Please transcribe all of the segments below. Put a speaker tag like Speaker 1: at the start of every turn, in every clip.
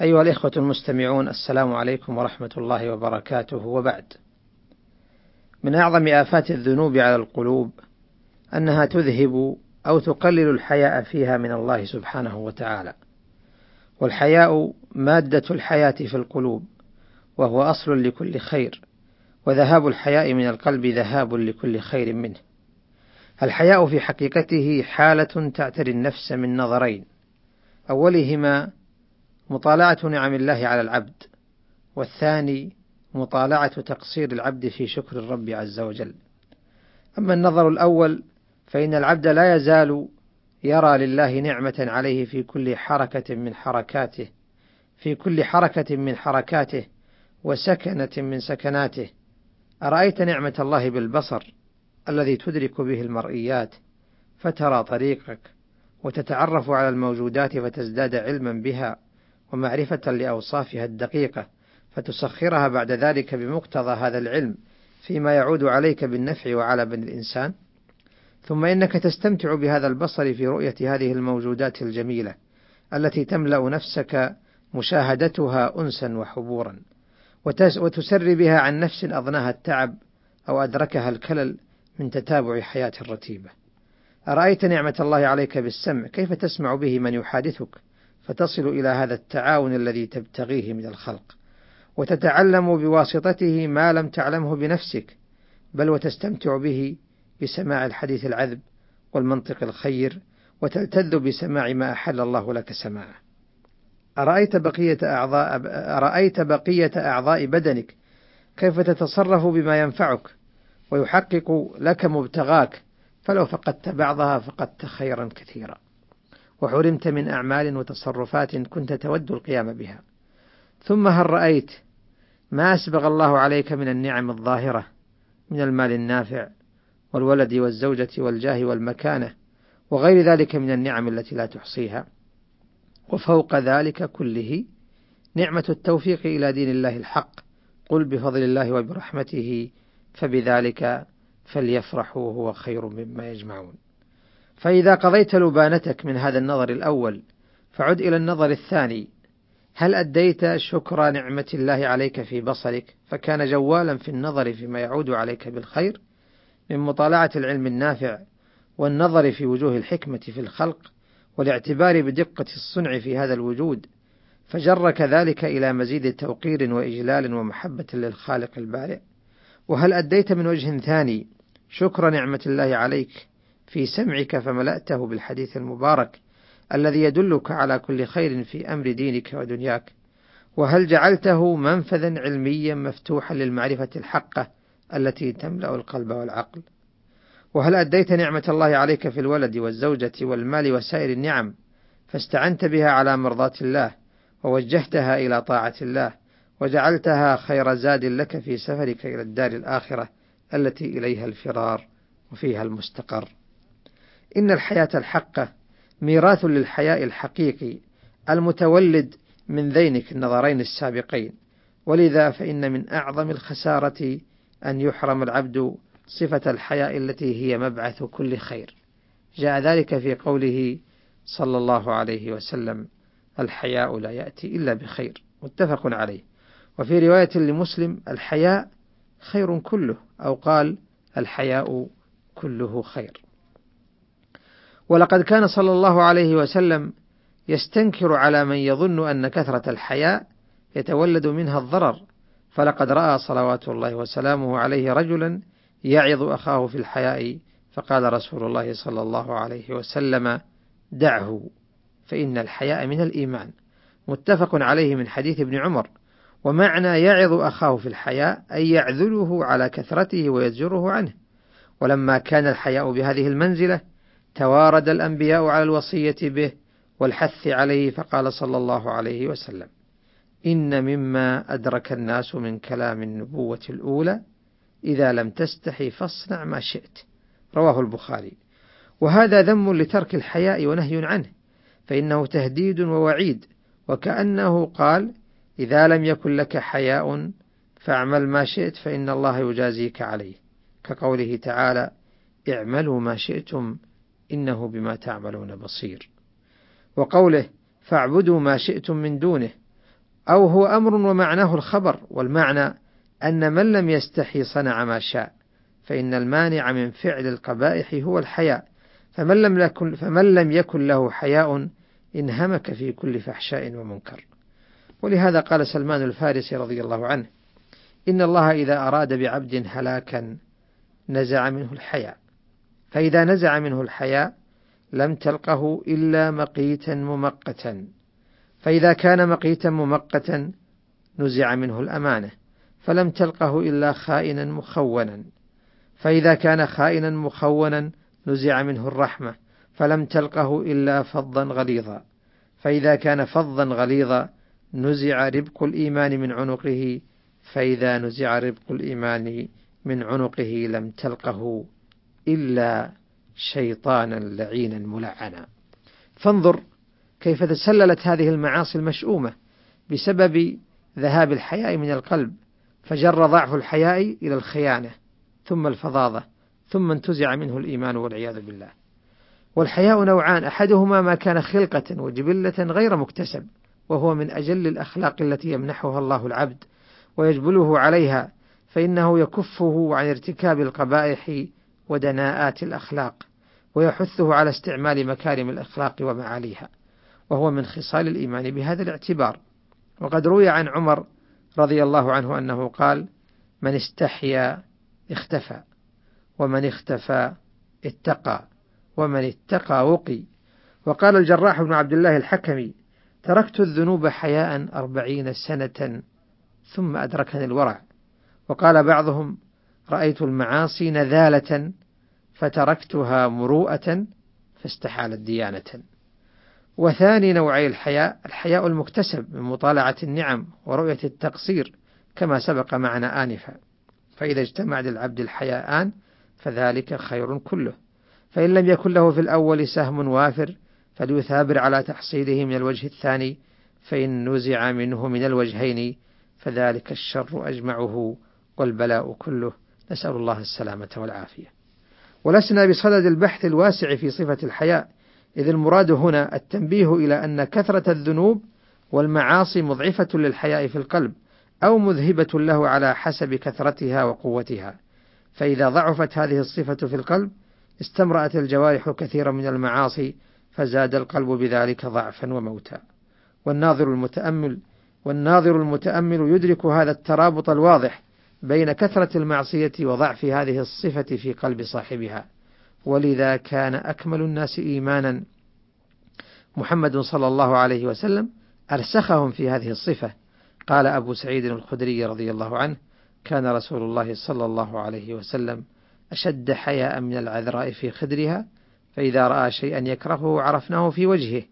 Speaker 1: أيها الإخوة المستمعون السلام عليكم ورحمة الله وبركاته وبعد. من أعظم آفات الذنوب على القلوب أنها تذهب أو تقلل الحياء فيها من الله سبحانه وتعالى. والحياء مادة الحياة في القلوب، وهو أصل لكل خير، وذهاب الحياء من القلب ذهاب لكل خير منه. الحياء في حقيقته حالة تعتري النفس من نظرين، أولهما مطالعة نعم الله على العبد، والثاني مطالعة تقصير العبد في شكر الرب عز وجل. أما النظر الأول فإن العبد لا يزال يرى لله نعمة عليه في كل حركة من حركاته، في كل حركة من حركاته، وسكنة من سكناته. أرأيت نعمة الله بالبصر الذي تدرك به المرئيات، فترى طريقك، وتتعرف على الموجودات فتزداد علما بها، ومعرفة لأوصافها الدقيقة، فتسخرها بعد ذلك بمقتضى هذا العلم فيما يعود عليك بالنفع وعلى بني الإنسان. ثم إنك تستمتع بهذا البصر في رؤية هذه الموجودات الجميلة التي تملأ نفسك مشاهدتها أنسا وحبورا، وتسري بها عن نفس أضناها التعب أو أدركها الكلل من تتابع حياة رتيبة. أرأيت نعمة الله عليك بالسمع كيف تسمع به من يحادثك فتصل إلى هذا التعاون الذي تبتغيه من الخلق، وتتعلم بواسطته ما لم تعلمه بنفسك، بل وتستمتع به بسماع الحديث العذب والمنطق الخير، وتلتذ بسماع ما أحل الله لك سماعه. أرأيت بقية أعضاء أرأيت بقية أعضاء بدنك؟ كيف تتصرف بما ينفعك؟ ويحقق لك مبتغاك؟ فلو فقدت بعضها فقدت خيرا كثيرا. وحرمت من أعمال وتصرفات كنت تود القيام بها. ثم هل رأيت ما أسبغ الله عليك من النعم الظاهرة من المال النافع والولد والزوجة والجاه والمكانة وغير ذلك من النعم التي لا تحصيها؟ وفوق ذلك كله نعمة التوفيق إلى دين الله الحق. قل بفضل الله وبرحمته فبذلك فليفرحوا هو خير مما يجمعون. فإذا قضيت لبانتك من هذا النظر الأول فعد إلى النظر الثاني. هل أديت شكر نعمة الله عليك في بصرك؟ فكان جوالا في النظر فيما يعود عليك بالخير من مطالعة العلم النافع والنظر في وجوه الحكمة في الخلق والاعتبار بدقة الصنع في هذا الوجود. فجرك ذلك إلى مزيد توقير وإجلال ومحبة للخالق البارئ. وهل أديت من وجه ثاني شكر نعمة الله عليك؟ في سمعك فملأته بالحديث المبارك الذي يدلك على كل خير في أمر دينك ودنياك. وهل جعلته منفذا علميا مفتوحا للمعرفة الحقة التي تملأ القلب والعقل؟ وهل أديت نعمة الله عليك في الولد والزوجة والمال وسائر النعم فاستعنت بها على مرضاة الله ووجهتها إلى طاعة الله وجعلتها خير زاد لك في سفرك إلى الدار الآخرة التي إليها الفرار وفيها المستقر؟ إن الحياة الحقة ميراث للحياء الحقيقي المتولد من ذينك النظرين السابقين. ولذا فإن من أعظم الخسارة أن يحرم العبد صفة الحياء التي هي مبعث كل خير. جاء ذلك في قوله صلى الله عليه وسلم الحياء لا يأتي إلا بخير. متفق عليه. وفي رواية لمسلم الحياء خير كله أو قال الحياء كله خير. ولقد كان صلى الله عليه وسلم يستنكر على من يظن أن كثرة الحياء يتولد منها الضرر فلقد رأى صلوات الله وسلامه عليه رجلا يعظ أخاه في الحياء فقال رسول الله صلى الله عليه وسلم دعه فإن الحياء من الإيمان. متفق عليه من حديث ابن عمر ومعنى يعظ أخاه في الحياء أي يعذله على كثرته ويزجره عنه. ولما كان الحياء بهذه المنزلة توارد الأنبياء على الوصية به والحث عليه فقال صلى الله عليه وسلم. إن مما أدرك الناس من كلام النبوة الأولى إذا لم تستحي فاصنع ما شئت. رواه البخاري. وهذا ذم لترك الحياء ونهي عنه فإنه تهديد ووعيد وكأنه قال إذا لم يكن لك حياء فاعمل ما شئت فإن الله يجازيك عليه. كقوله تعالى اعملوا ما شئتم إنه بما تعملون بصير. وقوله فاعبدوا ما شئتم من دونه أو هو أمر ومعناه الخبر والمعنى أن من لم يستحي صنع ما شاء فإن المانع من فعل القبائح هو الحياء. فمن لم يكن فمن لم يكن له حياء انهمك في كل فحشاء ومنكر. ولهذا قال سلمان الفارسي رضي الله عنه إن الله إذا أراد بعبد هلاكا نزع منه الحياء. فإذا نزع منه الحياء لم تلقه إلا مقيتا ممقتا. فإذا كان مقيتا ممقتا نزع منه الأمانة فلم تلقه إلا خائنا مخونا. فإذا كان خائنا مخونا نزع منه الرحمة فلم تلقه إلا فظا غليظا. فإذا كان فظا غليظا نزع ربق الإيمان من عنقه فإذا نزع ربق الإيمان من عنقه لم تلقه إلا شيطانا لعينا ملعنا. فانظر كيف تسللت هذه المعاصي المشؤومة بسبب ذهاب الحياء من القلب فجر ضعف الحياء إلى الخيانة ثم الفظاظة ثم انتزع منه الإيمان والعياذ بالله. والحياء نوعان أحدهما ما كان خلقة وجبلة غير مكتسب وهو من أجل الأخلاق التي يمنحها الله العبد ويجبله عليها فإنه يكفه عن ارتكاب القبائح ودناءات الأخلاق ويحثه على استعمال مكارم الأخلاق ومعاليها وهو من خصال الإيمان بهذا الاعتبار. وقد روي عن عمر رضي الله عنه أنه قال من استحيا اختفى ومن اختفى اتقى ومن اتقى وقي وقال الجراح بن عبد الله الحكمي تركت الذنوب حياء أربعين سنة ثم أدركني الورع وقال بعضهم رأيت المعاصي نذالة فتركتها مروءة فاستحالت ديانة. وثاني نوعي الحياء الحياء المكتسب من مطالعة النعم ورؤية التقصير كما سبق معنا آنفا. فإذا اجتمع للعبد الحياءان فذلك خير كله. فإن لم يكن له في الأول سهم وافر فليثابر على تحصيله من الوجه الثاني فإن نزع منه من الوجهين فذلك الشر أجمعه والبلاء كله. نسأل الله السلامة والعافية. ولسنا بصدد البحث الواسع في صفة الحياء إذ المراد هنا التنبيه إلى أن كثرة الذنوب والمعاصي مضعفة للحياء في القلب أو مذهبة له على حسب كثرتها وقوتها. فإذا ضعفت هذه الصفة في القلب استمرأت الجوارح كثيرا من المعاصي فزاد القلب بذلك ضعفا وموتا. والناظر المتأمل والناظر المتأمل يدرك هذا الترابط الواضح بين كثرة المعصية وضعف هذه الصفة في قلب صاحبها. ولذا كان أكمل الناس إيمانا. محمد صلى الله عليه وسلم أرسخهم في هذه الصفة. قال أبو سعيد الخدري رضي الله عنه كان رسول الله صلى الله عليه وسلم أشد حياء من العذراء في خدرها فإذا رأى شيئا يكرهه عرفناه في وجهه.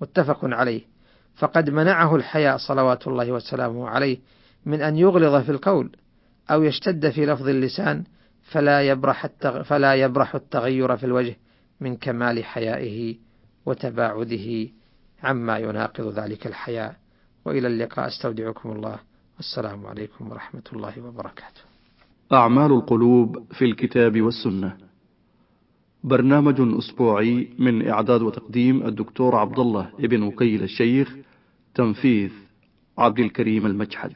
Speaker 1: متفق عليه. فقد منعه الحياء صلوات الله وسلامه عليه من أن يغلظ في القول. أو يشتد في لفظ اللسان فلا يبرح فلا يبرح التغير في الوجه من كمال حيائه وتباعده عما يناقض ذلك الحياء وإلى اللقاء أستودعكم الله والسلام عليكم ورحمة الله وبركاته.
Speaker 2: أعمال القلوب في الكتاب والسنة. برنامج أسبوعي من إعداد وتقديم الدكتور عبد الله ابن وكيل الشيخ تنفيذ عبد الكريم المجحد